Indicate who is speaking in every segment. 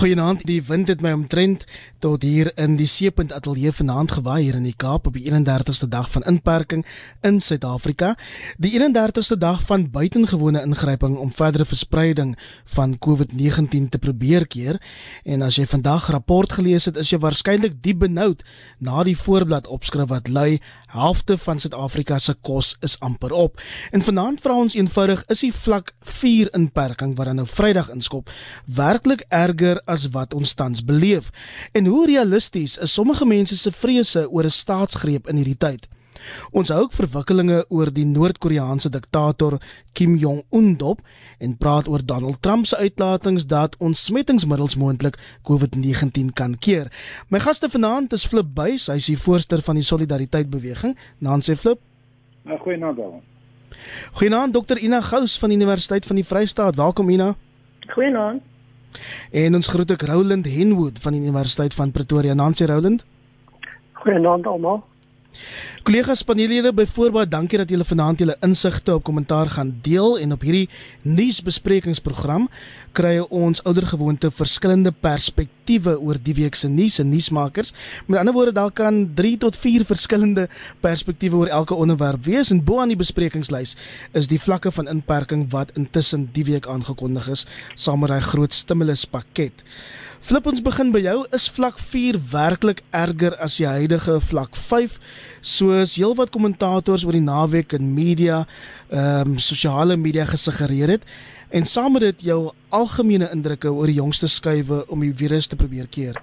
Speaker 1: Goeienaand. Die wind het my omtrent tot hier in die Seepunt Ateljee vanaand gewaai hier in die Kaap op die 31ste dag van inperking in Suid-Afrika. Die 31ste dag van buitengewone ingryping om verdere verspreiding van COVID-19 te probeer keer. En as jy vandag rapport gelees het, is jy waarskynlik diep benoud na die voorblad opskrif wat lui: "Halfte van Suid-Afrika se kos is amper op." En vanaand vra ons eenvoudig: is die vlak 4 inperking wat dan nou Vrydag inskop werklik erger as wat ons tans beleef. En hoe realisties is sommige mense se vrese oor 'n staatsgreep in hierdie tyd? Ons hou ook verwikkelinge oor die Noord-Koreaanse diktator Kim Jong-un dop en praat oor Donald Trump se uitlatings dat ons smettingsmiddels moontlik COVID-19 kan keer. My gaste vanaand is Flip Buys, hy is die voorsteur van die Solidariteit Beweging. Nancy Flip.
Speaker 2: Nou, goeienaand al.
Speaker 1: Goeienaand Dr Ina Gous van die Universiteit van die Vrystaat. Welkom Ina.
Speaker 3: Goeienaand.
Speaker 1: En ons groet ook Roland Henwood van die Universiteit van Pretoria. Nancy Roland.
Speaker 3: Goeienaand almal.
Speaker 1: Kollegas paneellede, byvoorbeeld dankie dat julle vanaand julle insigte op kommentaar gaan deel en op hierdie nuusbesprekingsprogram kry ons oudergewoonte verskillende perspektiewe oor die week se nuus en nuusmakers. Met ander woorde, daar kan 3 tot 4 verskillende perspektiewe oor elke onderwerp wees en bo aan die besprekingslys is die vlakke van inperking wat intussen die week aangekondig is saam met daai groot stimuluspakket. Flip ons begin by jou. Is vlak 4 werklik erger as die huidige vlak 5? Soos heelwat kommentators oor die naweek in media, ehm um, sosiale media gesuggereer het en saam met dit jou algemene indrukke oor die jongste skuwe om die virus te probeer keer.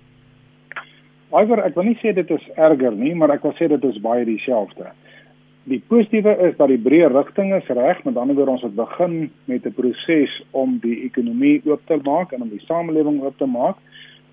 Speaker 2: Alhoewel ek wil nie sê dit is erger nie, maar ek wil sê dit is baie dieselfde. Die positiewe is dat die breë rigting is reg, met ander woorde ons het begin met 'n proses om die ekonomie oop te maak en om die samelewing oop te maak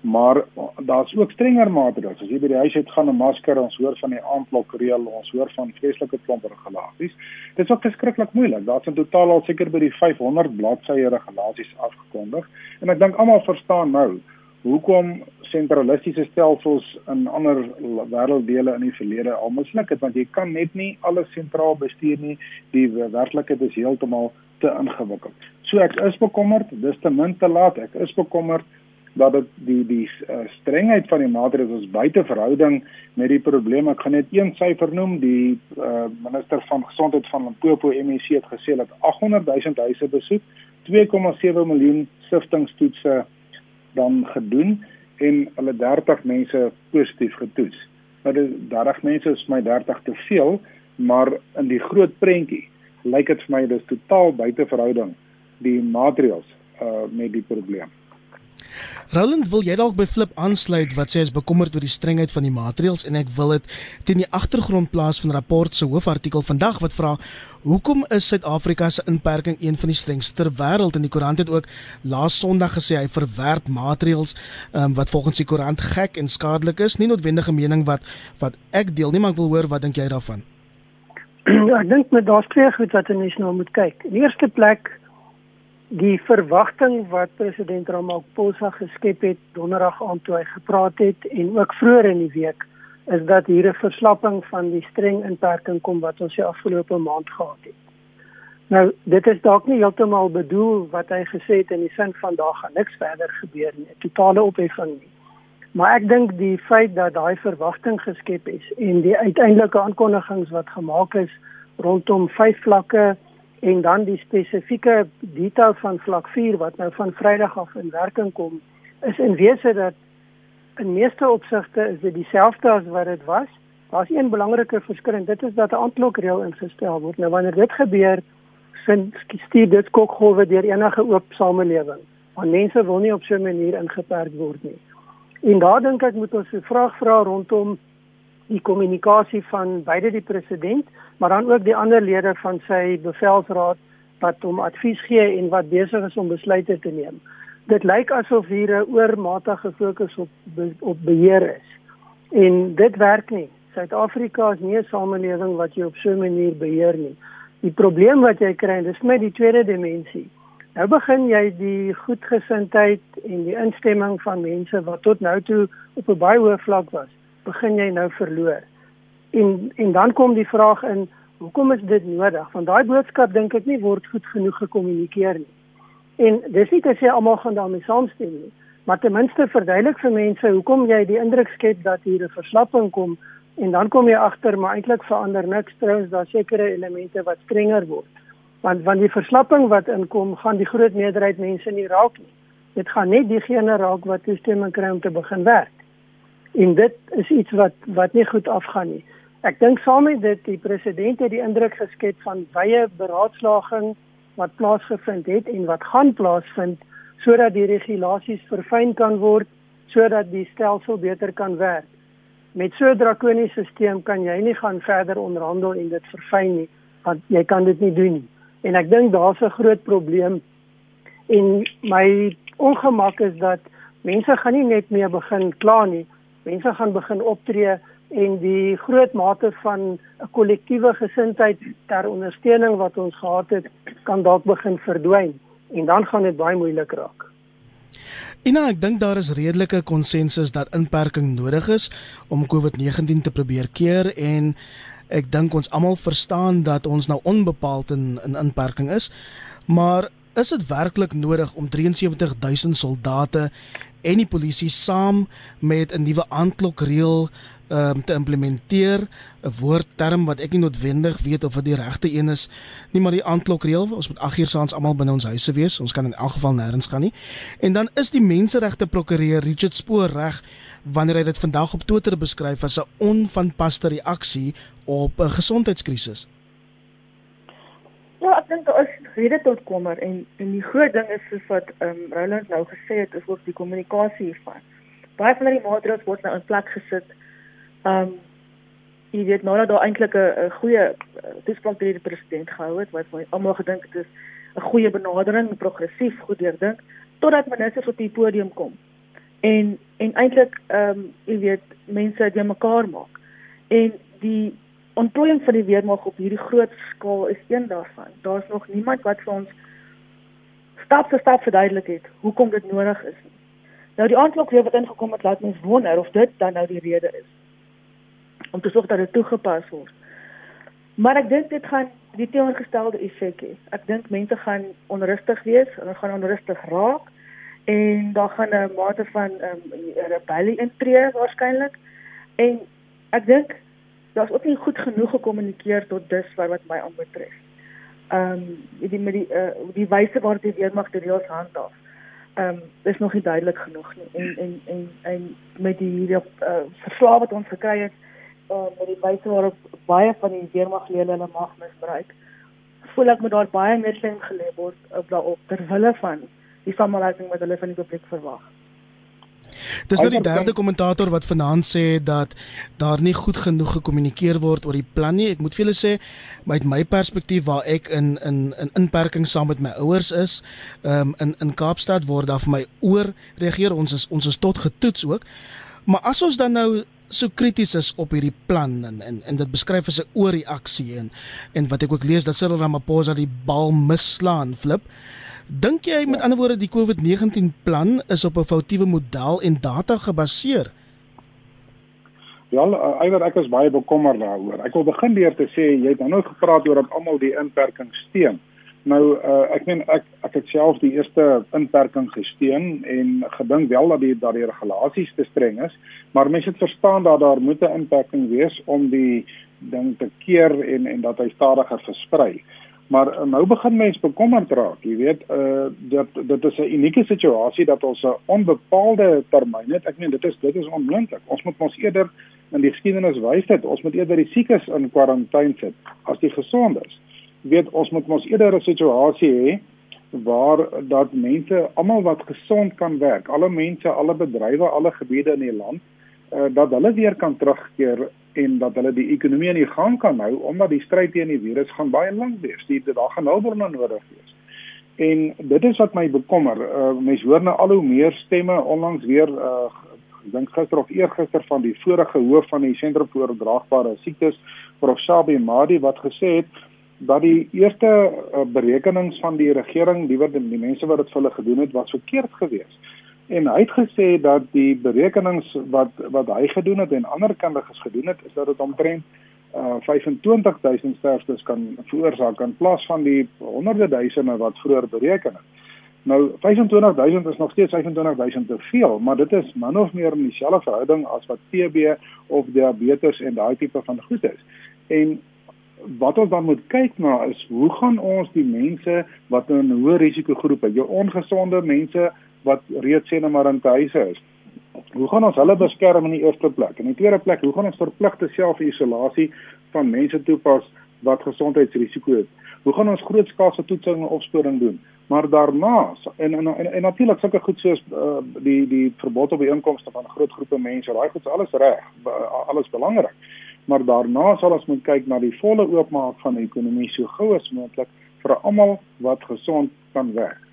Speaker 2: maar daar's ook strenger maatreëls. As jy by die huis uit gaan 'n masker, ons hoor van die aandklokreël, ons hoor van vreeslike klomp regulasies. Dit is ook verskriklik moeilik. Daar's in totaal al seker by die 500 bladsye regulasies afgekondig. En ek dink almal verstaan nou hoekom sentralistiese stelsels in ander wêrelddele in die verlede al misluk het, want jy kan net nie alles sentraal bestuur nie. Die werklikheid is heeltemal te ingewikkeld. So ek is bekommerd, dis te min te laat. Ek is bekommerd dat dit die die uh, strengheid van die maatreëls is buite verhouding met die probleem. Ek gaan net een syfer noem. Die uh, minister van gesondheid van Limpopo MEC het gesê dat 800 000 huise besoek, 2,7 miljoen siftingstoetse dan gedoen en hulle 30 mense positief getoets. Nou dis 30 mense is my 30 te veel, maar in die groot prentjie lyk dit vir my dis totaal buite verhouding die maatreëls uh, met die probleem.
Speaker 1: Roland, wil jy dalk by Flip aansluit wat sê hy is bekommerd oor die strengheid van die maatreëls en ek wil dit teen die agtergrond plaas van rapport se hoofartikel vandag wat vra hoekom is Suid-Afrika se inperking een van die strengste ter wêreld en die koerant het ook laas Sondag gesê hy verwerp maatreëls um, wat volgens die koerant gek en skadelik is, nie noodwendige mening wat wat ek deel nie, maar ek wil hoor wat dink jy daarvan?
Speaker 3: Ja, ek dink met daar's twee goed wat 'n mens nou moet kyk. In die eerste plek die verwagting wat president Ramaphosa geskep het donderdag aand toe hy gepraat het en ook vroeër in die week is dat hier 'n verslapping van die streng inperking kom wat ons die afgelope maand gehad het. Nou, dit is dalk nie heeltemal bedoel wat hy gesê het in die sin van daar gaan niks verder gebeur nie, 'n totale opheffing nie. Maar ek dink die feit dat daai verwagting geskep is en die uiteindelike aankondigings wat gemaak is rondom vyf vlakke en dan die spesifieke detail van vlak 4 wat nou van Vrydag af in werking kom is in wese dat in meeste opsigte is dit dieselfde as wat dit was. Daar's een belangrike verskil en dit is dat 'n aanklokreël ingestel word. Nou wanneer dit gebeur, vind stuur dit kokgolwe deur enige oop samelewing. Want mense wil nie op so 'n manier ingeperk word nie. En daar dink ek moet ons 'n vraag vra rondom die kommunikasie van beide die president maar dan ook die ander lede van sy bevelsraad wat hom advies gee en wat besig is om besluite te neem. Dit lyk asof hier 'n oormatige fokus op op beheer is. En dit werk nie. Suid-Afrika is nie 'n samelewing wat jy op so 'n manier beheer nie. Die probleem wat jy kry, dis met die tweede dimensie. Nou begin jy die goedgesindheid en die instemming van mense wat tot nou toe op 'n baie hoë vlak was, begin jy nou verloor. En en dan kom die vraag in, hoekom is dit nodig? Want daai boodskap dink ek nie word goed genoeg gekommunikeer nie. En dis nie te sê almal gaan daarmee saamstem nie, maar ten minste verduidelik vir mense hoekom jy die indruk skep dat hier 'n verslapping kom en dan kom jy agter maar eintlik verander niks trouens daar sekere elemente wat strenger word. Want want die verslapping wat inkom gaan die groot meerderheid mense nie raak nie. Dit gaan net diegene raak wat toestemming kry om te begin werk. En dit is iets wat wat nie goed afgaan nie. Ek dink saam met dit die president het die indruk geskep van wye beraadslaging wat plaasgevind het en wat gaan plaasvind sodat die regulasies verfyn kan word sodat die stelsel beter kan werk. Met so 'n drakoniese stelsel kan jy nie gaan verder onderhandel en dit verfyn nie, want jy kan dit nie doen nie. En ek dink daar's 'n groot probleem en my ongemak is dat mense gaan nie net meer begin kla nie. Mense gaan begin optree en die groot mate van 'n kollektiewe gesindheid ter ondersteuning wat ons gehad het kan dalk begin verdwyn en dan gaan dit baie moeilik raak.
Speaker 1: En ek dink daar is redelike konsensus dat inperking nodig is om COVID-19 te probeer keer en ek dink ons almal verstaan dat ons nou onbepaald in in inperking is. Maar is dit werklik nodig om 73000 soldate en die polisie saam met 'n nuwe aanklokreël um, te implementeer? 'n woordterm wat ek nie noodwendig weet of dit die regte een is nie maar die aanklokreël ons moet 8 uur saans almal binne ons huise wees. Ons kan in elk geval nêrens gaan nie. En dan is die menseregte prokureur Richard Spoor reg wanneer hy dit vandag op Twitter beskryf as 'n onvanpaste reaksie op 'n gesondheidskrisis.
Speaker 4: Ja, ek dink is rede tot kommer en en die groot ding is soos wat ehm um, Roland nou gesê het, is ook die kommunikasie hiervan. Baie van die maatreëls word nou in plek gesit Ehm um, jy weet nou dat daar eintlik 'n goeie eh, toespraak deur die president gehou het wat almal gedink het is 'n goeie benadering, progressief, goed deurdink totdat ministers op die podium kom. En en eintlik ehm um, jy weet mense uit mekaar maak. En die ontplooiing van die weermag op hierdie groot skaal is een daarvan. Daar's nog niemand wat vir ons stap vir stap verduidelik het hoekom dit nodig is. Nou die aanklok weer wat ingekom het laat mens wonder of dit dan nou die rede is om te sorg dat dit toegepas word. Maar ek dink dit gaan die teenoorgestelde effek hê. Ek dink mense gaan onrustig wees, hulle gaan onrustig raak en daar gaan 'n mate van ehm um, rebellie intree waarskynlik. En ek dink daar's ook nie goed genoeg gekommunikeer tot dusver wat my aanbetref. Ehm um, die met die uh, die wyse waarop die weermag die reëls handhaaf. Ehm um, is nog nie duidelik genoeg nie. En en en en met die hierdie uh, verslae wat ons gekry het uh, met die wyse waarop baie van die weermaglede hulle mag misbruik. Voel ek moet daar baie meer klem gelê word op daarop ter wille van die samelewing wat hulle van die publiek verwag.
Speaker 1: Dis nou die derde kommentator wat vanaand sê dat daar nie goed genoeg gekommunikeer word oor die plan nie. Ek moet vir julle sê, uit my perspektief waar ek in in in inperking saam met my ouers is, um, in in Kaapstad word daar vir my oor reageer. Ons is ons is tot getoets ook. Maar as ons dan nou so krities is op hierdie plan en en, en dit beskryf as 'n oorreaksie en en wat ek ook lees dat Cyril Ramaphosa die bal misslaan flip. Dink jy met ander woorde die COVID-19 plan is op 'n foutiewe model en data gebaseer?
Speaker 2: Ja, eiwer ek is baie bekommerd daaroor. Ek wil begin deur te sê jy het nou gepraat oor dat almal die inperking steun. Nou uh, ek meen ek ek het self die eerste inperking gesteun en gedink wel dat die dat die regulasies te streng is, maar mense het verstaan dat daar moet 'n inperking wees om die ding te keer en en dat hy stadiger versprei. Maar uh, nou begin mense bekommerd raak. Jy weet, uh dit dit is 'n unieke situasie dat ons 'n onbepaalde termyn het. Ek meen dit is dit is onmoontlik. Ons moet ons eerder in die geskiedenis wys dit ons moet eerder die siekes in kwarantyne sit as die gesondes weet ons moet mos eerder 'n situasie hê waar dat mense almal wat gesond kan werk, alle mense, alle bedrywe, alle gebiede in die land, uh, dat hulle weer kan terugkeer en dat hulle die ekonomie in gang kan hou omdat die stryd teen die virus gaan baie lank wees. Dit daar gaan hulpbronne nodig wees. En dit is wat my bekommer. Uh, mense hoor nou al hoe meer stemme onlangs weer uh, ek dink gister of eergister van die vorige hoof van die sentrum vir oordraagbare siektes, Prof Shabi Madi wat gesê het dat die eerste uh, berekenings van die regering, die wat die mense wat dit vir hulle gedoen het, was verkeerd geweest. En hy het gesê dat die berekenings wat wat hy gedoen het en ander kundiges gedoen het, is dat dit omtrent uh, 25000 sterftes kan veroorsaak in plaas van die honderde duisende wat vroeër bereken het. Nou 25000 is nog steeds 25000 te veel, maar dit is min of meer in dieselfde verhouding as wat TB of diabetes en daai tipe van goed is. En wat ons dan moet kyk na is hoe gaan ons die mense wat in hoë risikogroep is, jou ongesonde mense wat reeds sê net maar in huise is. Hoe gaan ons hulle beskerm in die eerste plek? In die tweede plek, hoe gaan ons verpligte self-isolasie van mense toepas wat gesondheidsrisiko het? Hoe gaan ons grootskaalse toetsing en opsporing doen? Maar daarna en en en, en natuurlik sulke goed soos uh, die die verbod op die inkomste van groot groepe mense, daai goed is alles reg, alles belangrik. Maar daarna sal ons moet kyk na die volle oopmaak van die ekonomie so gou as moontlik vir almal wat gesond kan werk.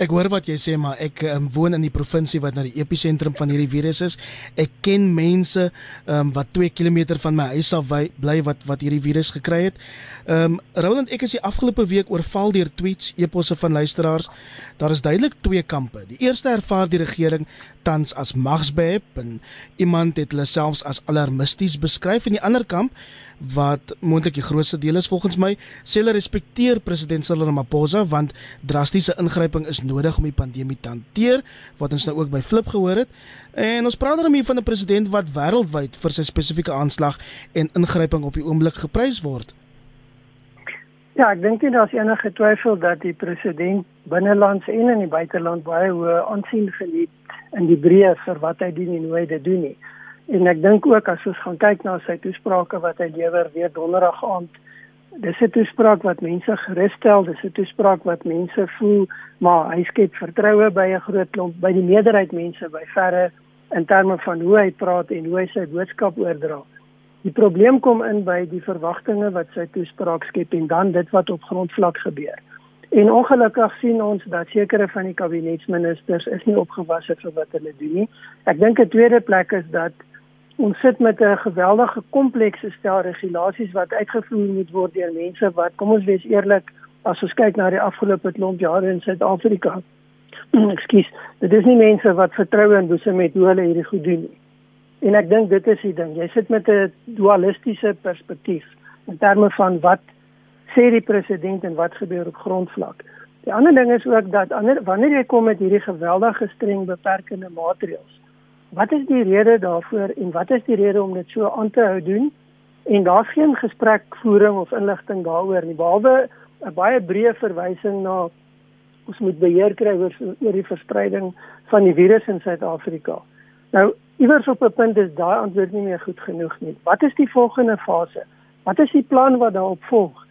Speaker 1: Ek hoor wat jy sê, maar ek um, woon in die provinsie wat na die episentrum van hierdie virus is. Ek ken mense um, wat 2 km van my huis af bly wat wat hierdie virus gekry het. Ehm um, Roland, ek is die afgelope week oorval deur tweets, eposse van luisteraars. Daar is duidelik twee kampe. Die eerste ervaar die regering tans as magsbehep en iemand het hulle selfs as alarmisties beskryf en die ander kamp wat moontlik die grootste deel is volgens my sê hulle respekteer president Cyril Ramaphosa want drastiese ingryping is nodig om die pandemie te hanteer wat ons nou ook by Flip gehoor het en ons praat daarmee van 'n president wat wêreldwyd vir sy spesifieke aanslag en ingryping op die oomblik geprys word
Speaker 3: Ja, ek dink nie daar's enige twyfel dat die president binnelands en in die buiteland baie hoë aansien geniet in die breë vir wat hy doen en hoe hy dit doen nie. En ek dink ook as ons gaan kyk na sy toesprake wat hy lewer weer donderdag aand, dis 'n toespraak wat mense gerus stel, dis 'n toespraak wat mense voel maar hy skep vertroue by 'n groot klomp by die meerderheid mense by verre in terme van hoe hy praat en hoe hy sy boodskap oordra. Die probleem kom in by die verwagtinge wat sy toespraak skep en dan dit wat op grondvlak gebeur. En ongelukkig sien ons dat sekere van die kabinetsministers is nie opgewasse vir wat hulle doen nie. Ek dink 'n tweede plek is dat ons sit met 'n geweldige komplekse stel regulasies wat uitgevoer moet word deur mense wat kom ons wees eerlik as ons kyk na die afgelope klomp jare in Suid-Afrika. Ekskuus, dit is nie mense wat vertrou in boese met hoe hulle hierdie goed doen nie. En ek dink dit is die ding. Jy sit met 'n dualistiese perspektief in terme van wat sê die president en wat gebeur op grondvlak. Die ander ding is ook dat ander wanneer jy kom met hierdie geweldige streng beperkende maatreëls Wat is die rede daarvoor en wat is die rede om dit so aan te hou doen? En daar's geen gesprekvoering of inligting daaroor nie, behalwe 'n baie breë verwysing na ons moet beheer kry oor oor die verspreiding van die virus in Suid-Afrika. Nou, iewers op 'n punt is daai antwoord nie meer goed genoeg nie. Wat is die volgende fase? Wat is die plan wat daarop volg?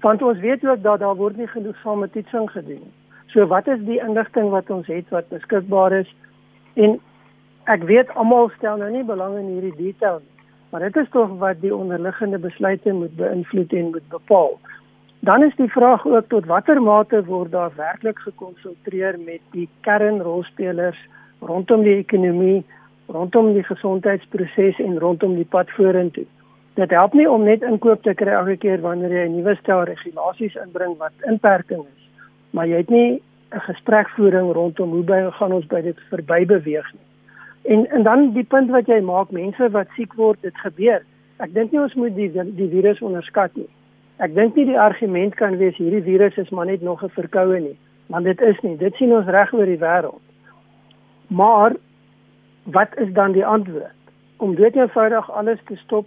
Speaker 3: Want ons weet ook dat daar word nie genoeg van met toetsing gedoen nie. So wat is die inligting wat ons het wat beskikbaar is? En ek weet almal stel nou nie belang in hierdie detail nie, maar dit is tog wat die onderliggende besluite moet beïnvloed en moet bepaal. Dan is die vraag ook tot watter mate word daar werklik gekonsulteer met die kernrolspelers rondom die ekonomie, rondom die gesondheidsproses en rondom die pad vorentoe. Dit help nie om net inkoop te kry elke keer wanneer jy 'n nuwe stel regulasies inbring wat inperking is, maar jy het nie 'n gesprekvoering rondom hoe by gaan ons by dit verby beweeg nie. En en dan die punt wat jy maak, mense wat siek word, dit gebeur. Ek dink nie ons moet die die virus onderskat nie. Ek dink nie die argument kan wees hierdie virus is maar net nog 'n verkoue nie, want dit is nie. Dit sien ons reg oor die wêreld. Maar wat is dan die antwoord? Om dit eenvoudig alles te stop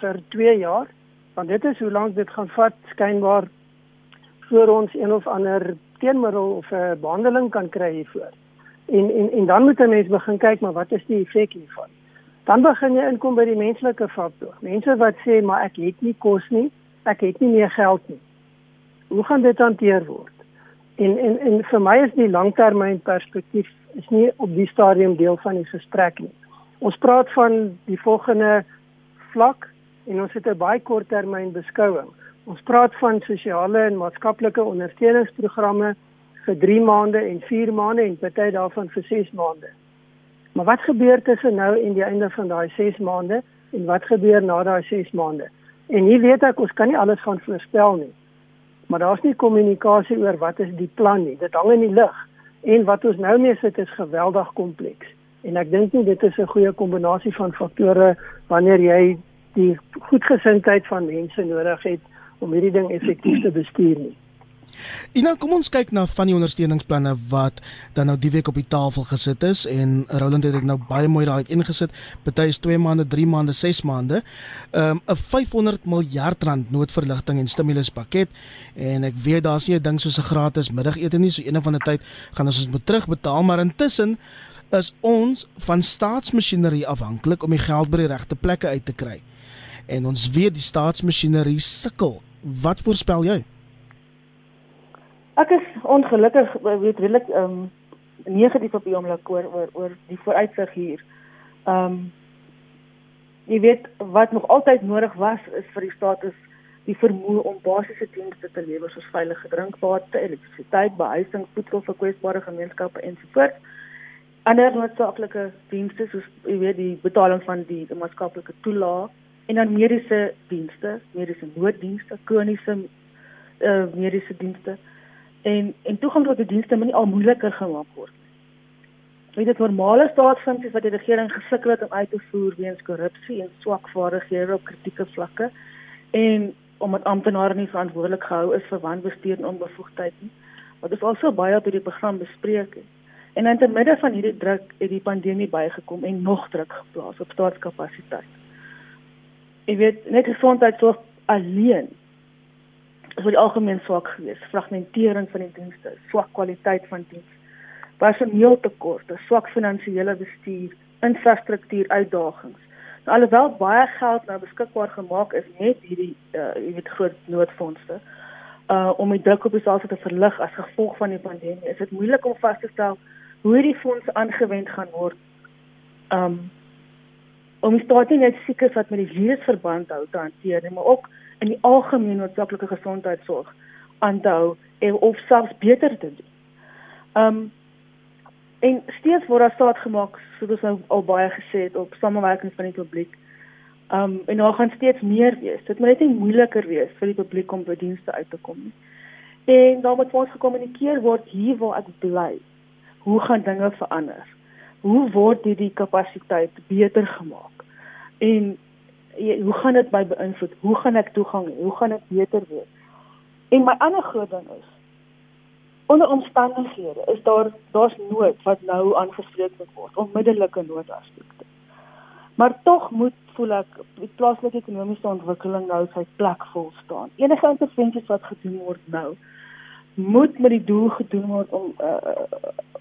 Speaker 3: vir 2 jaar? Want dit is hoe lank dit gaan vat skynbaar voor ons een of ander teenmiddel of 'n behandeling kan kry hiervoor. En en en dan moet 'n mens begin kyk maar wat is die effek hiervan? Dan begin jy inkom by die menslike faktor. Mense wat sê maar ek het nie kos nie, ek het nie meer geld nie. Hoe gaan dit hanteer word? En en en vir my is die langtermyn perspektief is nie op die stadium deel van die gesprek nie. Ons praat van die volgende vlak en ons het 'n baie korttermyn beskouing. Ons praat van sosiale en maatskaplike ondersteuningsprogramme vir 3 maande en 4 maande en party daarvan vir 6 maande. Maar wat gebeur tussen nou en die einde van daai 6 maande en wat gebeur na daai 6 maande? En hier weet ek ons kan nie alles van voorspel nie. Maar daar's nie kommunikasie oor wat is die plan nie. Dit hang in die lug. En wat ons nou mee sit is geweldig kompleks. En ek dink nie dit is 'n goeie kombinasie van faktore wanneer jy die goedgesindheid van mense nodig het om hierdie ding effektief te bestuur nie.
Speaker 1: Ina, kom ons kyk na van die ondersteuningsplanne wat dan nou die week op die tafel gesit is en Roland het dit nou baie mooi daai ingesit. Party is 2 maande, 3 maande, 6 maande. Um 'n 500 miljard rand noodverligting en stimuluspakket en ek weet daar's nie 'n ding soos 'n gratis middagete nie, so een van die tyd gaan ons ons moet terugbetaal, maar intussen is ons van staatsmasjinerie afhanklik om die geld by die regte plekke uit te kry. En ons weet die staatsmasjinerie sukkel. Wat voorspel jy?
Speaker 4: Ek is ongelukkig weet redelik ehm um, negatief op die oomblik oor oor oor die vooruitsig hier. Ehm um, jy weet wat nog altyd nodig was is vir die staat is die vermoë om basiese dienste te lewer soos veilige drinkwater, elektrisiteit, behuising, voedsel vir kwesbare gemeenskappe ensovoorts. Ander noodsaaklike dienste soos jy weet die betaling van die, die maatskaplike toelaag en dan mediese dienste, mediese nooddienste, kroniese uh, mediese dienste en en toegang tot die dienste moet nie al moeiliker gemaak word. Weet dit normale staatsfunksies wat die regering gesukkel het om uit te voer weens korrupsie en swak vaardighede op kritieke vlakke en omdat amptenare nie verantwoordelik gehou is vir wanbestuur en onbevoegdheid nie. Wat is also baie op hierdie program bespreek het. En in te midde van hierdie druk het die pandemie bygekom en nog druk geplaas op staatskapasiteit. Ek weet net gesondheidsorg alleen is vir die algemeen swak geweest. Fragmentering van die dienste, swak kwaliteit van diens, personeeltekorte, swak finansiële bestuur, infrastruktuur uitdagings. Nou alhoewel baie geld nou beskikbaar gemaak is met hierdie uh jy weet groot noodfondse uh om die druk op die stelsel te verlig as gevolg van die pandemie, is dit moeilik om vas te stel hoe hierdie fondse aangewend gaan word. Um om die staat nie net seker wat met die virus verband hou te hanteer nie, maar ook in die algemeen noodsaaklike gesondheidsorg aan te hou en of selfs beter te doen. Um en steeds word daar staat gemaak soos nou al baie gesê het op samewerking van die publiek. Um en daar gaan steeds meer wees. Dit moet net nie moeiliker wees vir die publiek om by dienste uit te kom nie. En daar moet ons gekommunikeer word hier waar ek bly. Hoe gaan dinge verander? Hoe word hierdie kapasiteit beter gemaak? En hoe gaan dit my beïnvloed? Hoe gaan ek toegang? Hoe gaan ek beter wees? En my ander groot ding is onder omstandighede is daar daar's nood wat nou aangespreek moet word, onmiddellike noodaspekte. Maar tog moet voel ek die plaaslike ekonomiese ontwikkeling nou sy plek vol staan. Enige intervensies wat gedoen word nou moet met die doel gedoen word om uh,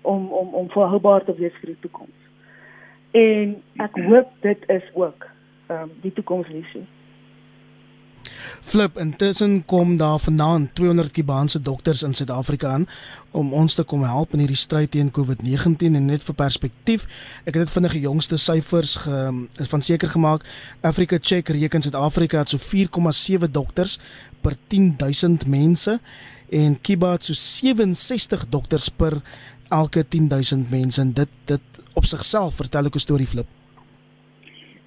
Speaker 4: om om om volhoubaar te wees vir die toekoms. En ek hoop dit is ook um, die toekomsvisie.
Speaker 1: Flip, intussen kom daar vanaand 200 Kubaanse dokters in Suid-Afrika aan om ons te kom help in hierdie stryd teen COVID-19 en net vir perspektief. Ek het dit vinnige jongste syfers ge, van seker gemaak. Africa Check reken Suid-Afrika het so 4,7 dokters per 10000 mense en Kuba het so 67 dokters per elke 10000 mense en dit dit op sigself vertel 'n storie flip.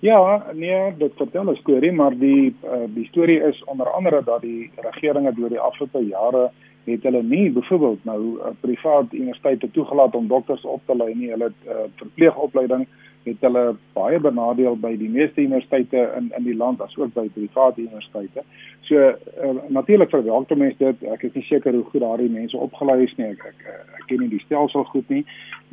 Speaker 2: Ja, nee, dit vertel 'n storie, maar die uh, die storie is onder andere dat die regeringe deur die afgelope jare het hulle nie byvoorbeeld nou uh, privaat universiteite toegelaat om dokters op te lei nie. Hulle het uh, verpleegopleiding het hulle baie benadeel by die meeste universiteite in in die land asook by private universiteite. So uh, natuurlik verwelkom mense dit. Ek is nie seker hoe goed daardie mense opgelei is nie. Ek ek, ek ken nie die stelsel goed nie,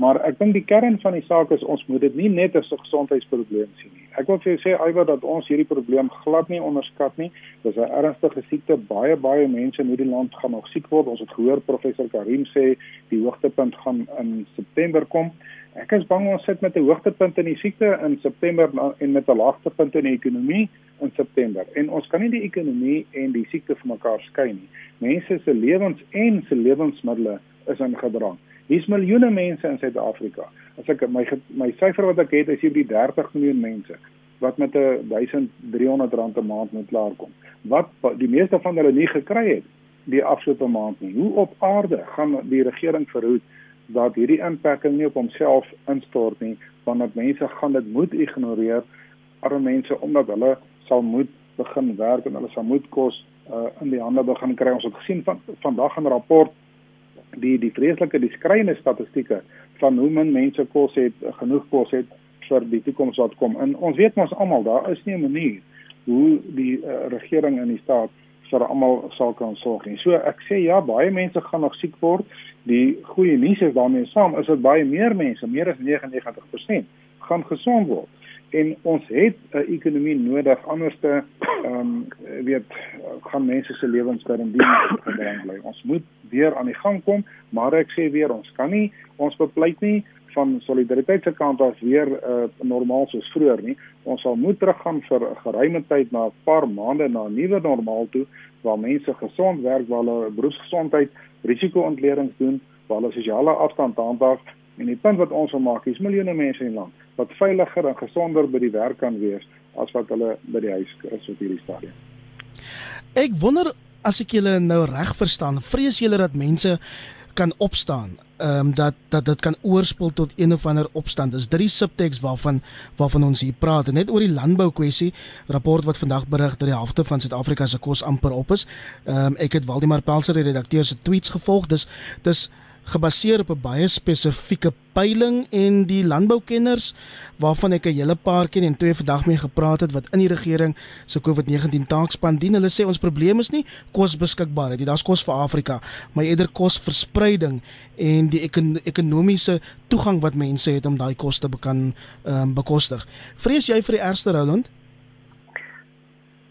Speaker 2: maar ek dink die kern van die saak is ons moet dit nie net as 'n gesondheidsprobleem sien nie. Ek wil vir jou sê Iwer dat ons hierdie probleem glad nie onderskat nie. Dis 'n ernstige siekte. Baie baie mense in hierdie land gaan nog siek word. Ons het gehoor professor Karim sê die hoogtepunt gaan in September kom. Ek is bang ons sit met 'n hoogtepunt in die siekte in September en met 'n laagtepunt in die ekonomie in September. En ons kan nie die ekonomie en die siekte van mekaar skei nie. Mense se lewens en se lewensmiddels is in gedrang. Hier's miljoene mense in Suid-Afrika. As ek my my syfer wat ek het is hier die 30 miljoen mense wat met 'n 1300 rand 'n maand moet klaarkom. Wat die meeste van hulle nie gekry het die afgelope maand nie. Hoe op aarde gaan die regering verhoed dat hierdie inperking nie op homself instort nie, want dat mense gaan dit moet ignoreer, arme mense omdat hulle sal moet begin werk en hulle sal moet kos uh, in die hande begin kry. Ons het gesien van vandag 'n rapport die die vreeslike die skreeuende statistieke van hoe min mense kos het, genoeg kos het vir die toekoms wat kom. En ons weet mos almal daar is nie 'n manier hoe die uh, regering in die staat vir almal sal kan sorg nie. So ek sê ja, baie mense gaan nog siek word. Die goeie nuus is daarmee saam is dit baie meer mense, meer as 99% gaan gesond word en ons het 'n ekonomie nodig anderste ehm um, weet gaan mense se lewens daarin gebring bly. Ons moet weer aan die gang kom, maar ek sê weer ons kan nie ons bepleit nie van solidariteit se kant af weer uh, normaal soos vroeër nie. Ons sal moet teruggaan vir 'n geruime tyd na 'n paar maande na 'n nuwe normaal toe waar mense gesond werk, waar hulle beroepsgesondheid risiko-ontledings doen, waar hulle sosiale afstand handhaaf en die punt wat ons wil maak is miljoene mense in land wat veiliger en gesonder by die werk kan wees as wat hulle by die huis is op hierdie stadium.
Speaker 1: Ek wonder as ek julle nou reg verstaan, vrees julle dat mense kan opstaan ehm um, dat dat dit kan oorspoel tot een of ander opstand. Dis drie subtekst waarvan waarvan ons hier praat. En net oor die landbou kwessie, rapport wat vandag berig dat die helfte van Suid-Afrika se kos amper op is. Ehm um, ek het Waldemar Pelser die redakteur se tweets gevolg. Dis dis gebaseer op 'n baie spesifieke peiling en die landboukenners waarvan ek 'n hele paar ken en twee vandag mee gepraat het wat in die regering se COVID-19 taakspan dien. Hulle sê ons probleem is nie kosbeskikbaarheid nie. Daar's kos vir Afrika, maar eerder kosverspreiding en die ekon ekonomiese toegang wat mense het om daai kos te kan um, bekostig. Vrees jy vir die ergste Roland?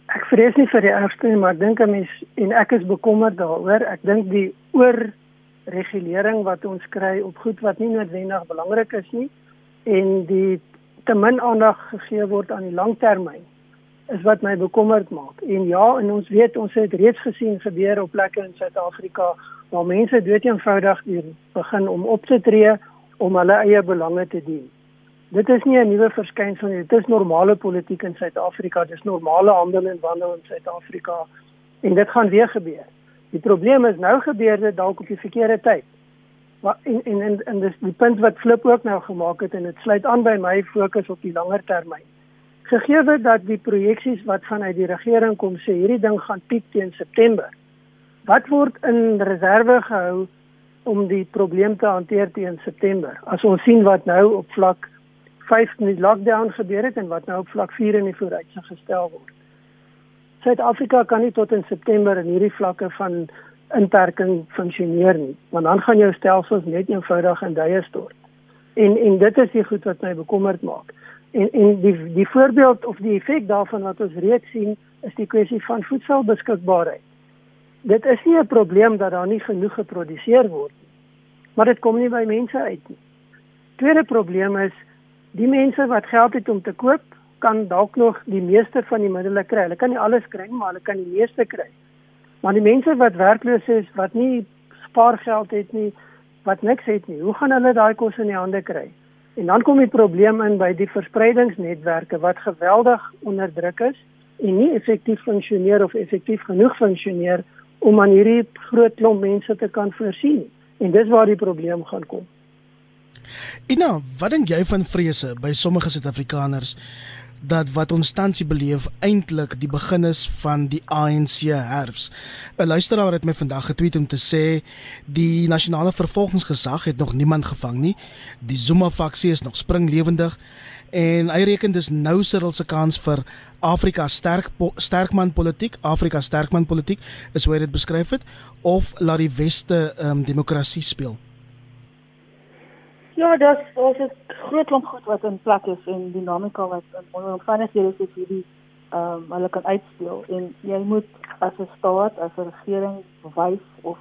Speaker 3: Ek vrees nie vir die ergste nie, maar ek dink 'n mens en ek is bekommerd daaroor. Ek dink die oor regulering wat ons kry op goed wat nie noodwendig belangrik is nie en die te min aandag gegee word aan die langtermyn is wat my bekommerd maak. En ja, en ons weet ons het reeds gesien gebeur op plekke in Suid-Afrika waar mense dood eenvoudig begin om op te tree om hulle eie belange te dien. Dit is nie 'n nuwe verskynsel nie. Dit is normale politiek in Suid-Afrika. Dit is normale handel en wandel in Suid-Afrika en dit gaan weer gebeur. Die probleem is nou gebeur dit dalk op die verkeerde tyd. Maar en en en, en dis die punt wat Flip ook nou gemaak het en dit sluit aan by my fokus op die langer termyn. Gegee dat die projeksies wat vanuit die regering kom sê hierdie ding gaan piek teen September. Wat word in reserve gehou om die probleem te hanteer teen September? As ons sien wat nou op vlak 5 in die lockdown gebeur het en wat nou op vlak 4 in die vooruitsig gestel word. Suid-Afrika kan nie tot in September in hierdie vlakke van inperking funksioneer nie, want dan gaan jou stelsels net eenvoudig in duie stort. En en dit is die goed wat my bekommerd maak. En en die die voorbeeld of die effek daarvan wat ons reeds sien, is die kwessie van voedselbeskikbaarheid. Dit is nie 'n probleem dat daar nie genoeg geproduseer word nie, maar dit kom nie by mense uit nie. Tweede probleem is die mense wat geld het om te koop, kan dalk nog die meeste van die middele kry. Hulle kan nie alles kry nie, maar hulle kan die meeste kry. Maar die mense wat werkloos is, wat nie spaargeld het nie, wat niks het nie, hoe gaan hulle daai kos in die hande kry? En dan kom die probleem in by die verspreidingsnetwerke wat geweldig onder druk is en nie effektief funksioneer of effektief genoeg funksioneer om aan hierdie groot klomp mense te kan voorsien. En dis waar die probleem gaan kom.
Speaker 1: Ina, wat dink jy van vrese by sommige Suid-Afrikaners dat wat ons tans beleef eintlik die begin is van die ANC herfs. 'n Luisteraar het my vandag getweet om te sê die nasionale vervolgingsgesag het nog niemand gevang nie. Die Zuma-faksie is nog springlewendig en hy reken dis nou Cyril se kans vir Afrika sterk sterkman politiek, Afrika sterkman politiek is hoe hy dit beskryf het of laat die weste um, demokrasie speel.
Speaker 4: Ja, dat is het groot klomp goed wat in plek is en dinamika wat in omstandighede soos hierdie ehm um, hulle kan uitspeel en jy moet as 'n staat, as 'n regering wys of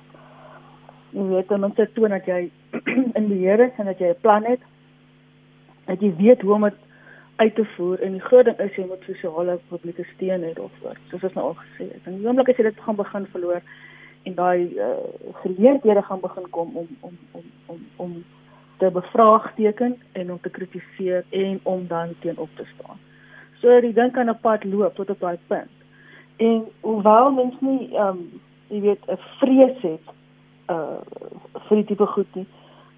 Speaker 4: jy weet ten minste toon dat jy in beheer is en dat jy 'n plan het. Dat jy weet hoe om dit uit te voer en die groot ding is jy moet sosiale publieke steun hê daarvoor. Soos ons nou al gesê het. En die oomblik as jy dit gaan begin verloor en daai uh, geleenthede gaan begin kom om om om om om te bevraagteken en om te kritiseer en om dan teen op te staan. So die ding kan 'n pad loop tot op daai punt. En hoewel mens nie ehm um, jy weet 'n vrees het uh vir die tipe goed nie,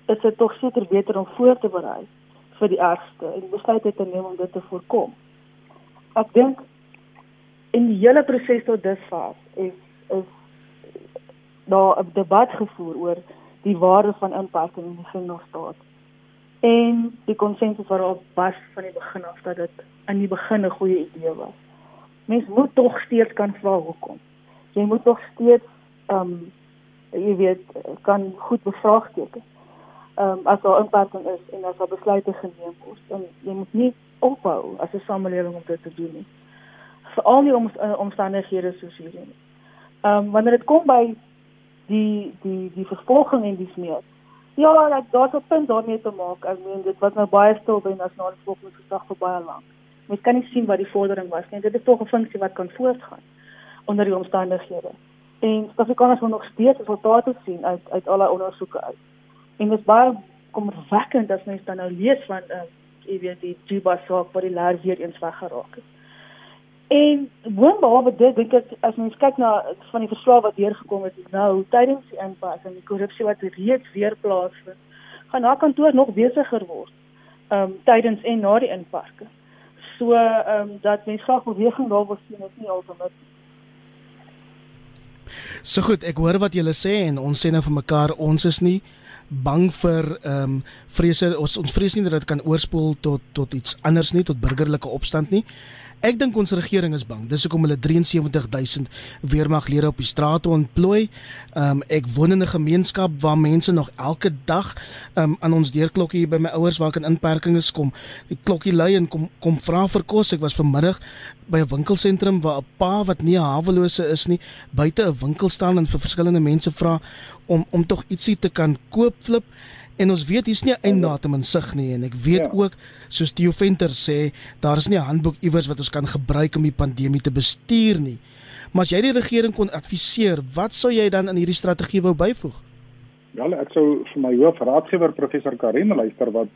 Speaker 4: is dit tog seker beter om voor te berei vir die ergste en besluit te neem om dit te voorkom. Ek dink in die hele proses tot dusver is is daar 'n debat gevoer oor die waarde van inperking in die genoegstaat. En die konsensus waarop was van die begin af dat dit aan die begin 'n goeie idee was. Mens moet tog steeds kan vra hoekom. jy moet nog steeds ehm um, jy weet kan goed bevraagteken. Ehm um, as daar inperking is en as daar besluite geneem word, dan jy moet nie ophou as 'n samelewing om dit te doen nie. Veral nie om uh, omstandighede soos hierdie nie. Ehm um, wanneer dit kom by die die die vervolging en dis meer. Ja, dat daar's 'n punt daarmee te maak. Ek meen dit was nou baie stil by nasionale volksgesag vir baie lank. Mens kan nie sien wat die vordering was nie. Dit is tog 'n funksie wat kan voortgaan onder die omstandighede. En Suid-Afrikaners wil nog steeds resultate sien uit uit al die ondersoeke uit. En dit is baie kommerwekkend as mens dan nou lees van uh, jy weet die Juba saak waar die leer weer eens weggeraak het. En boonbehalwe dit dink ek as mens kyk na van die verslae wat deurgekom het nou tydens die inpas en die korrupsie wat reeds weer plaasvind, gaan haar kantoor nog besigger word. Ehm um, tydens en na die inparke. So ehm um, dat mens graag beweging daar wil sien is nie altemat
Speaker 1: So goed, ek hoor wat julle sê en ons sê nou vir mekaar ons is nie bang vir ehm um, vrese ons ons vrees nie dat dit kan oorspoel tot tot iets anders nie tot burgerlike opstand nie. Ek dink ons regering is bang. Dis hoekom hulle 73000 weermaglede op die strate ontplooi. Um ek woon in 'n gemeenskap waar mense nog elke dag um aan ons deurklokkie hier by my ouers waar ek in inperkings kom. Die klokkie lui en kom kom vra vir kos. Ek was vanmiddag by 'n winkelsentrum waar 'n pa wat nie 'n hawelose is nie, buite 'n winkel staan en vir verskillende mense vra om om tog ietsie te kan koop flip. En ons weet hier's nie 'n einddatum in sig nie en ek weet ja. ook soos Theo Venter sê, daar is nie 'n handboek iewers wat ons kan gebruik om die pandemie te bestuur nie. Maar as jy die regering kon adviseer, wat sou jy dan in hierdie strategie wou byvoeg?
Speaker 2: Ja, ek sou vir my hoofraadgewer professor Karim luister wat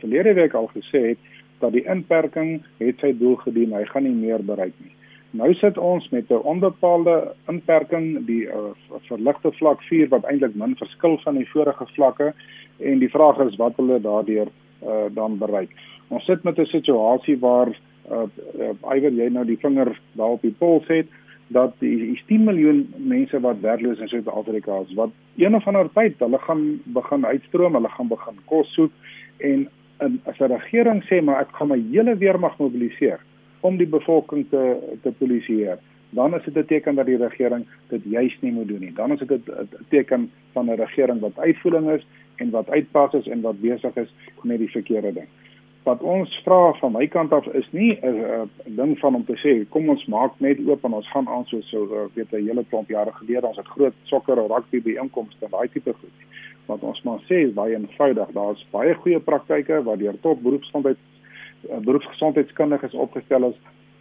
Speaker 2: verlede week al gesê het dat die inperking het sy doel gedien, hy gaan nie meer bereik nie. Nou sit ons met 'n onbepaalde inperking, die uh, verligte vlak 4 wat eintlik min verskil van die vorige vlakke en die vraag is wat hulle daardeur uh, dan bereik. Ons sit met 'n situasie waar uh, uh iwer jy nou die vinger daar op die pols het dat die, die 10 miljoen mense wat werkloos in Suid-Afrika is wat een of ander tyd hulle gaan begin uitstroom, hulle gaan begin kos soek en in, as 'n regering sê maar ek gaan my hele weermag mobiliseer om die bevolking te te polisieer dan is dit 'n teken dat die regering dit juis nie moet doen nie. Dan is dit 'n teken van 'n regering wat uitvoering is en wat uitpas is en wat besig is met die verkeerde ding. Wat ons vra van my kant af is nie 'n ding van om te sê kom ons maak net oop en ons gaan aan so so eh, weet 'n hele klomp jare gelede ons het groot sokker of rugby byeenkomste daai tipe goed. Wat ons maar sê is baie eenvoudig. Daar's baie goeie praktyke waar deur top beroepsgesondheid eh, beroepsgesondheidskundiges opgestel is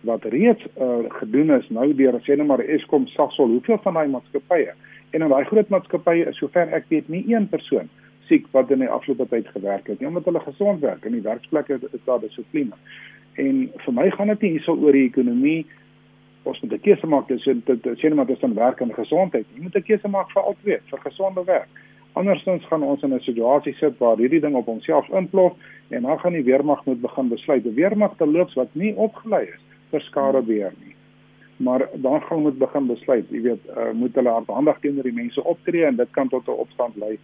Speaker 2: wat reeds uh, gedoen is nou deur sê net maar Eskom Sasol hoeveel van daai maatskappye en in daai groot maatskappye is sover ek weet nie een persoon siek wat in die afgelope tyd gewerk het nie omdat hulle gesond werk en die werksplekke is daar dissipline. En vir my gaan dit nie hierso oor die ekonomie ons moet 'n keuse maak tussen net maar tussen werk en gesondheid. Jy moet 'n keuse maak vir albei, vir gesonde werk. Andersins gaan ons in 'n situasie sit waar hierdie ding op onsself inplof en dan gaan die weermag moet begin besluit. Die weermag te loops wat nie opgelei is vir skade beheer nie. Maar dan gaan moet begin besluit, jy weet, uh, moet hulle hardhandig teenoor die mense optree en dit kan tot 'n opstand lei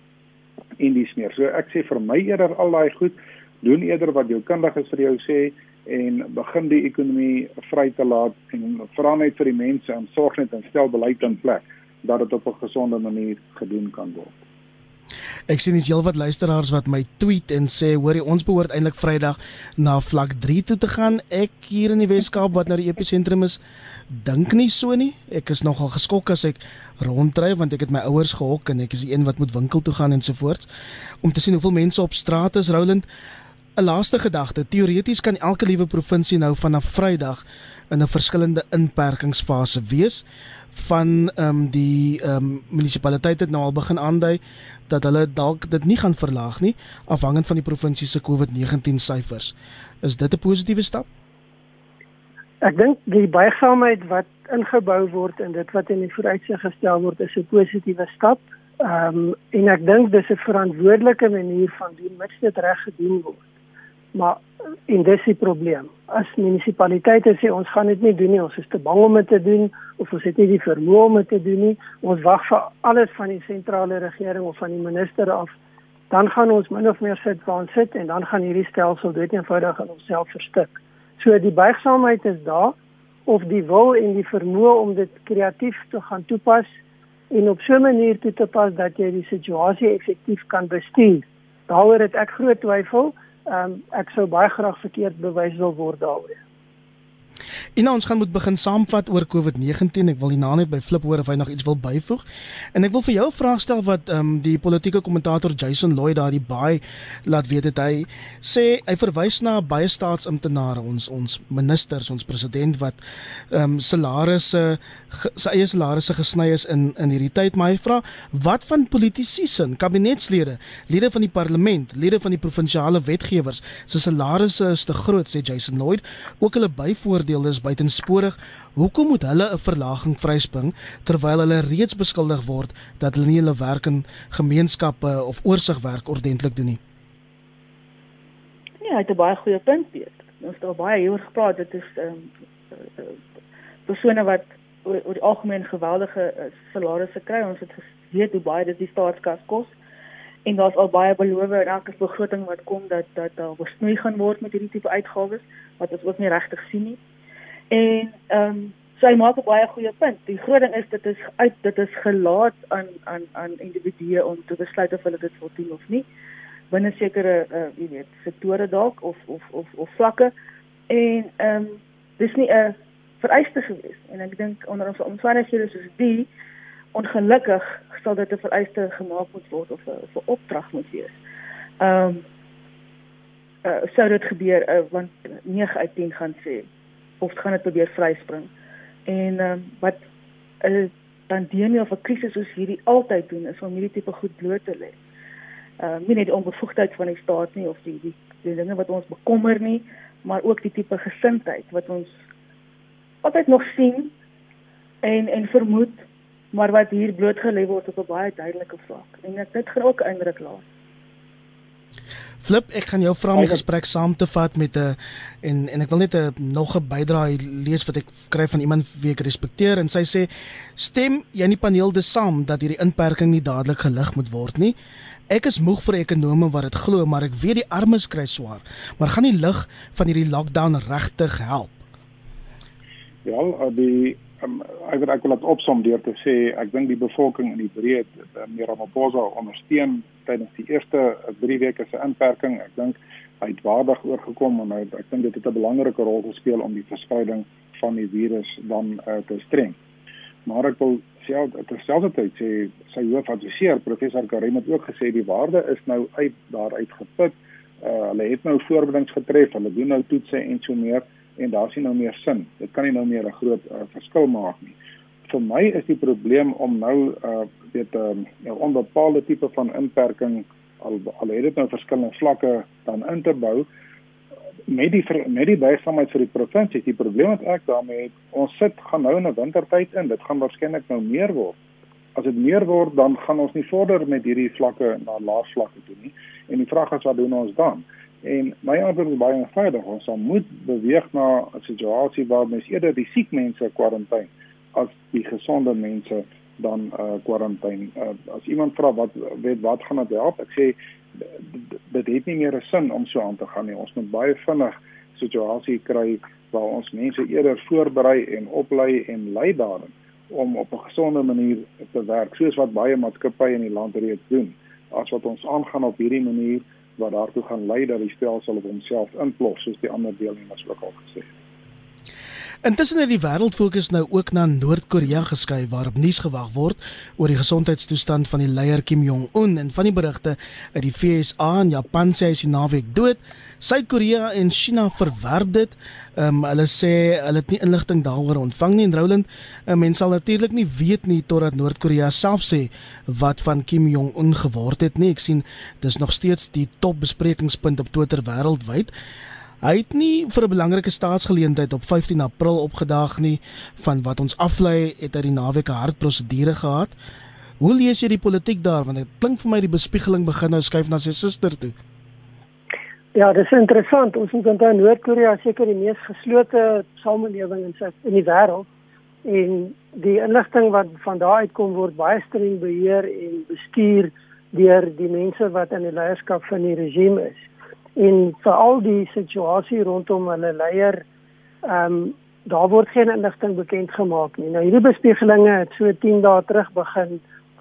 Speaker 2: en dis meer. So ek sê vir my eerder al daai goed doen eerder wat jou kundiges vir jou sê en begin die ekonomie vry te laat en vra net vir die mense en sorg net en stel beleid in plek dat dit op 'n gesonde manier gedoen kan word.
Speaker 1: Ek sien dis heelwat luisteraars wat my tweet en sê hoorie ons behoort eintlik Vrydag na vlak 3 toe te gaan. Ek hier in die Weskaap wat nou die episentrum is, dink nie so nie. Ek is nogal geskok as ek ronddry want ek het my ouers gehok en ek is die een wat moet winkel toe gaan ensovoorts om te sien hoeveel mense op straat is Roland 'n laaste gedagte teoreties kan elke liewe provinsie nou vanaf Vrydag in 'n verskillende inperkingsfase wees van ehm um, die ehm um, munisipaliteit het nou al begin aandui dat hulle dalk dit nie gaan verlaag nie afhangend van die provinsie se COVID-19 syfers is dit 'n positiewe stap
Speaker 3: Ek dink die buigsaamheid wat ingebou word in dit wat in die vooruitsig gestel word is 'n positiewe stap. Ehm um, en ek dink dis 'n verantwoordelike manier van doen mits dit reg gedoen word. Maar en dis die probleem. As munisipaliteite sê ons gaan dit nie doen nie, ons is te bang om dit te doen of ons het nie die vermoë om dit te doen nie, ons wag vir alles van die sentrale regering of van die minister af, dan gaan ons min of meer sit waar ons sit en dan gaan hierdie stelsel dood eenvoudig in homself verstik. So die buigsaamheid is daar. of die wil en die vermoë om dit kreatief te gaan toepas en op so 'n manier toe te pas dat jy die situasie effektief kan bestuur. Daaroor het ek groot twyfel. Ehm um, ek sou baie graag verkeerd bewys wil word daaroor.
Speaker 1: En nou ons gaan moet begin saamvat oor COVID-19. Ek wil hierna net by Flip hoor of hy nog iets wil byvoeg. En ek wil vir jou 'n vraag stel wat ehm um, die politieke kommentator Jason Lloyd daar die baie laat weet het hy sê hy verwys na baie staatsamptenare ons ons ministers, ons president wat ehm um, salarisse sy eie salarisse gesny is in in hierdie tyd, maar hy vra wat van politici sin, kabinetslede, lede van die parlement, lede van die provinsiale wetgewers se salarisse is te groot sê Jason Lloyd, ook hulle byvoordeel is buitensporig. Hoekom moet hulle 'n verlaging vryspring terwyl hulle reeds beskuldig word dat hulle nie hulle werk in gemeenskappe of oorsigwerk ordentlik doen nie?
Speaker 4: Ja, hy het 'n baie goeie punt, Piet. Ons het al baie hieroor gepraat. Dit is ehm um, persone wat oor, oor die algemeen geweldige uh, salarisse kry. Ons het geweet hoe baie dit die staatskas kos. En daar's al baie belofte in elke begroting wat kom dat dat daar besnoei gaan word met hierdie tipe uitgawes wat ons ook nie regtig sien nie. En ehm um, so hy maak 'n baie goeie punt. Die groot ding is dit is uit dit is gelaat aan aan aan individue om te besluit of hulle dit wil doen of nie. Binne sekere uh jy weet, sektore dalk of of of of vlakke. En ehm um, dis nie 'n vereiste gewees en ek dink onder ons omstandighede soos die ongelukkig sal dit 'n vereiste gemaak moet word of 'n opdrag moet wees. Ehm um, uh, sou dit gebeur uh, want 9 uit 10 gaan sê of gaan dit probeer vryspring. En um, wat 'n uh, pandemie of 'n krisis soos hierdie altyd doen is om hierdie tipe goed bloot te lê. Uh, nie net die onbevoegdheid van die staat nie of die die, die dinge wat ons bekommer nie, maar ook die tipe gesindheid wat ons altyd nog sien en en vermoed maar wat hier blootgelê word op 'n baie duidelike vlak. En ek dit gaan ook indruk laat.
Speaker 1: Flip, ek gaan jou vra om die gesprek saam te vat met 'n en en ek wil net 'n nog 'n bydrae lees wat ek kry van iemand wie ek respekteer en sy sê stem jy in die paneel dis saam dat hierdie inperking nie dadelik gelig moet word nie. Ek is moeg vir ekonome wat dit glo, maar ek weet die armes kry swaar. Maar gaan die lig van hierdie lockdown regtig help?
Speaker 2: Ja, die um, ek wil ek wil dit opsom deur te sê ek dink die bevolking in die breed uh, meer Ramaphosa ondersteun tydens die eerste 3 uh, weke se inperking. Ek dink hy het waardig oorgekom en hy ek dink dit het 'n belangrike rol gespeel om die verspreiding van die virus dan uh, te streng. Maar ek wil self terselfdertyd sê sy hoofadviseur professor Karim het ook gesê die waarde is nou uit daaruit geput. Uh, hulle het nou voorbereidings getref, hulle doen nou toetse en so meer en daar's nie nou meer sin. Dit kan nie nou meer 'n groot uh, verskil maak nie. Vir my is die probleem om nou uh weet 'n um, nou onbepaalde tipe van inperking al al het dit nou verskillende vlakke dan in te bou met die met die bysaamheid vir die provinsie. Die probleem wat ek daarmee het, ons sit gaan nou in 'n wintertyd in. Dit gaan waarskynlik nou meer word. As dit meer word, dan gaan ons nie vorder met hierdie vlakke na laer vlakke toe nie. En die vraag is wat doen ons dan? En my antwoord is baie eenvoudig. Ons moet beweeg na 'n situasie waar mens eerder die siek mense kwarantyne as die gesonde mense dan uh kwarantyne. Uh, as iemand vra wat weet wat gaan dit help? Ek sê dit het nie meer 'n sin om so aan te gaan nie. Ons moet baie vinnig situasie kry waar ons mense eerder voorberei en oplei en lei daarin om op 'n gesonde manier te werk, soos wat baie maatskappye in die land reeds doen. As wat ons aangaan op hierdie manier wat daartoe gaan lei dat die stelsel op homself inplos soos die ander deelnemers ook al gesê het.
Speaker 1: Intussen het die wêreld fokus nou ook na Noord-Korea geskuif waarop nuus gewag word oor die gesondheidstoestand van die leier Kim Jong-un en van die berigte uit die VSA en Japan sê hy is naweek dood. Suid-Korea en China verwerp dit. Ehm um, hulle sê hulle het nie inligting daaroor ontvang nie en Roland, 'n mens sal natuurlik nie weet nie totdat Noord-Korea self sê wat van Kim Jong-un geword het nie. Ek sien dis nog steeds die top besprekingspunt op Twitter wêreldwyd. Hy het nie vir 'n belangrike staatsgeleentheid op 15 April opgedaag nie van wat ons aflei het uit die naweek 'n hartprosedure gehad. Hoe lees jy die politiek daar want dit klink vir my die bespiegeling begin nou skuif na sy suster toe.
Speaker 3: Ja, dit is interessant. Ons moet onthou Noord-Korea seker die mees geslote samelewing in sy in die wêreld en die inligting wat van daar uitkom word baie streng beheer en bestuur deur die mense wat in die leierskap van die regime is en veral die situasie rondom hulle leier ehm um, daar word geen inligting bekend gemaak nie. Nou hierdie bespiegelinge het so 10 dae terug begin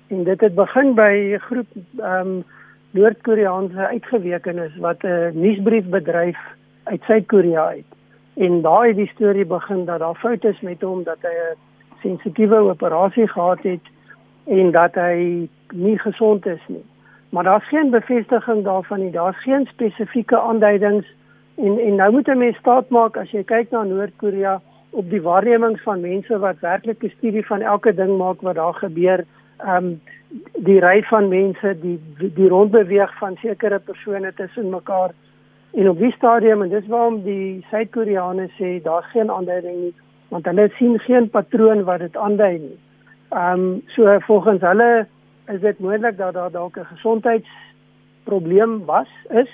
Speaker 3: en dit het begin by 'n groep ehm um, Noord-Koreaanse uitgewekenes wat 'n nuusbriefbedryf uit Suid-Korea het. En daar het die storie begin dat daar foute is met hom dat hy 'n sensitiewe operasie gehad het en dat hy nie gesond is nie. Maar daar's geen bevestiging daarvan nie. Daar's geen spesifieke aanduidings en en nou moet 'n mens staat maak as jy kyk na Noord-Korea op die waarnemings van mense wat werklik 'n studie van elke ding maak wat daar gebeur. Ehm um, die ry van mense, die die rondbeweeg van sekere persone tussen mekaar en op die stadium en dis waarom die Suid-Koreane sê daar's geen aanduiding nie want hulle sien geen patroon wat dit aandui nie. Ehm um, so volgens hulle is dit moontlik dat daar dalk 'n gesondheidsprobleem was is,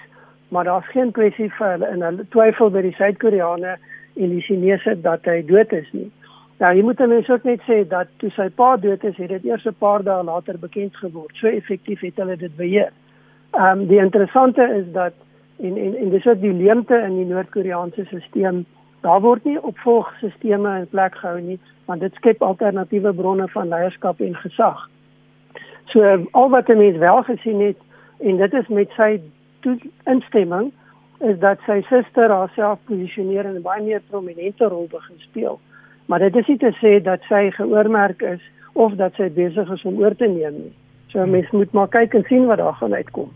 Speaker 3: maar daar's geen kwessie vir hulle in hulle twyfel by die Suid-Koreane en die Chinese dat hy dood is nie. Nou, jy moet mense ook net sê dat toe sy pa dood is, het dit eers 'n paar dae later bekend geword. So effektief het hulle dit beheer. Ehm um, die interessante is dat en en en dis ook die leemte in die Noord-Koreaanse stelsel Daar word nie opvolgstelsels in plek gehou nie, want dit skep alternatiewe bronne van leierskap en gesag. So al wat 'n mens wel gesien het en dit is met sy instemming is dat sy suster haarself posisioneer in 'n baie meer prominente rol begin speel. Maar dit is nie te sê dat sy geoormerk is of dat sy besig is om oor te neem nie. So mens moet maar kyk en sien wat daar gaan uitkom.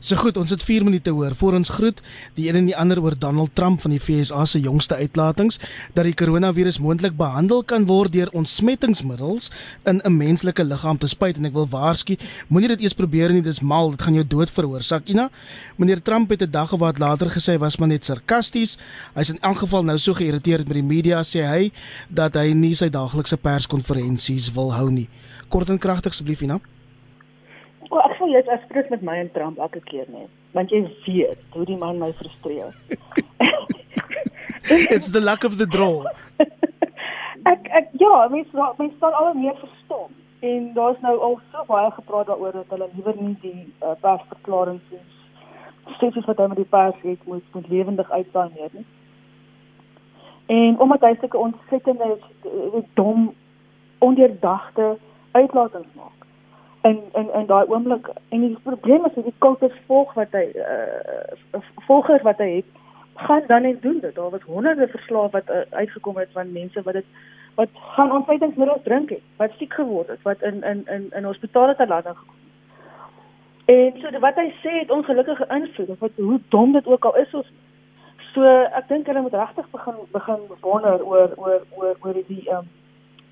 Speaker 1: So goed, ons het 4 minute hoor voor ons groet die een en die ander oor Donald Trump van die FSA se jongste uitlatings dat die koronavirus moontlik behandel kan word deur ontsmettingsmiddels in 'n menslike liggaam te spuit en ek wil waarsku, moenie dit eers probeer nie, dis mal, dit gaan jou dood veroorsaak. Ina, meneer Trump het 'n dag of wat later gesê was maar net sarkasties. Hy's in elk geval nou so geïrriteerd met die media sê hy dat hy nie sy daaglikse perskonferensies wil hou nie. Kort en kragtig asseblief, Ina.
Speaker 4: O, ek sal net afspreek met my en Trump elke keer net, want jy weet hoe die man my frustreer.
Speaker 1: It's the luck of the draw.
Speaker 4: ek ek ja, mense mense sal al meer verstom. En daar's nou al so baie gepraat daaroor dat hulle liewer nie die uh, persverklaring sien. Steeds wat hulle met die pers het moet moet lewendig uitsaai nie. En omdat hy sulke ontsettende eh, dom ondeurdagte uitlatings maak in in in daai oomblik en die probleem is die kultus volg wat hy uh, volgers wat hy het gaan dan net doen dit. Daar was honderde verslae wat uh, uitgekom het van mense wat dit wat gaan ontwydingsmiddels drink het wat siek geword het wat in in in in hospitale te lande gekom en so wat hy sê het ongelukkige invloed of wat hoe dom dit ook al is ons so ek dink hulle moet regtig begin begin wonder oor oor oor oor die ehm um,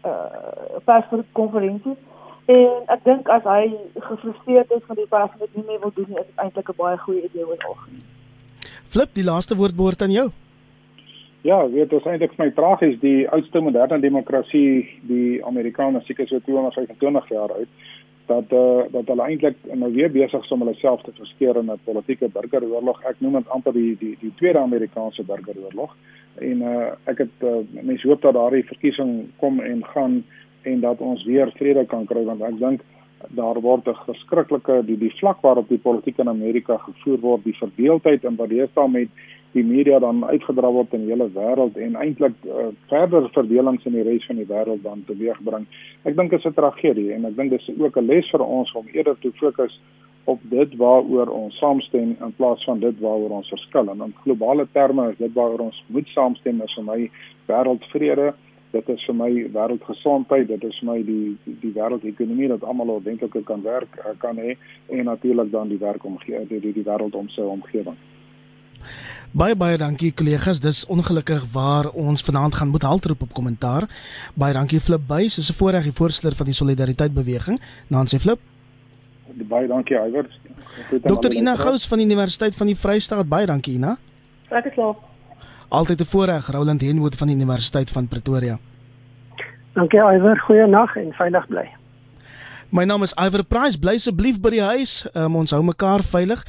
Speaker 4: uh perskonferensies En ek dink as hy gefrustreerd is van die pas wat nie meer wil doen nie, is dit eintlik 'n baie goeie idee oor algemeen.
Speaker 1: Flip, die laaste woord behoort aan jou.
Speaker 2: Ja, weet ons eintlik my tragies die oudste moderne demokrasie, die Amerikaane seker so 225 jaar oud dat eh uh, dat hulle eintlik nou weer besig is om hulle self te verskeer in 'n politieke burgeroorlog. Ek noem dit amper die die die tweede Amerikaanse burgeroorlog. En eh uh, ek het uh, mense hoop dat daardie verkiesing kom en gaan en dat ons weer vrede kan kry want ek dink daar word 'n verskriklike die die vlak waarop die politiek in Amerika gevoer word, die verdeeldheid en wat deesdae met die media dan uitgedra word in die hele wêreld en eintlik uh, verder verdelings in die res van die wêreld dan teweegbring. Ek dink dit is 'n tragedie en ek dink dit is ook 'n les vir ons om eerder te fokus op dit waaroor ons saamstem in plaas van dit waaroor ons verskil. En in globale terme is dit waaroor ons moet saamstem is vir my wêreldvrede dit is vir my wêreldgesondheid, dit is vir my die die, die wêreldekonomie dat almal ordentlik kan werk kan hê en natuurlik dan die werkomgewing die die, die wêreld om sy omgewing.
Speaker 1: Baie baie dankie kollegas. Dis ongelukkig waar ons vanaand gaan moet haltroep op kommentaar. Baie dankie Flip Buys, is 'n voorreg die voorsitter van die Solidariteit Beweging. Nancy Flip.
Speaker 2: Baie dankie Iwer.
Speaker 1: Dr Ina Gous van die Universiteit van die Vrystaat. Baie dankie Ina.
Speaker 4: Dankie slaap.
Speaker 1: Altyd 'n voorreg Roland Henwood van die Universiteit van Pretoria.
Speaker 3: Dankie Iwer, goeienaand en veilig bly.
Speaker 1: My naam is Iwer Price, bly asseblief by die huis. Um, ons hou mekaar veilig.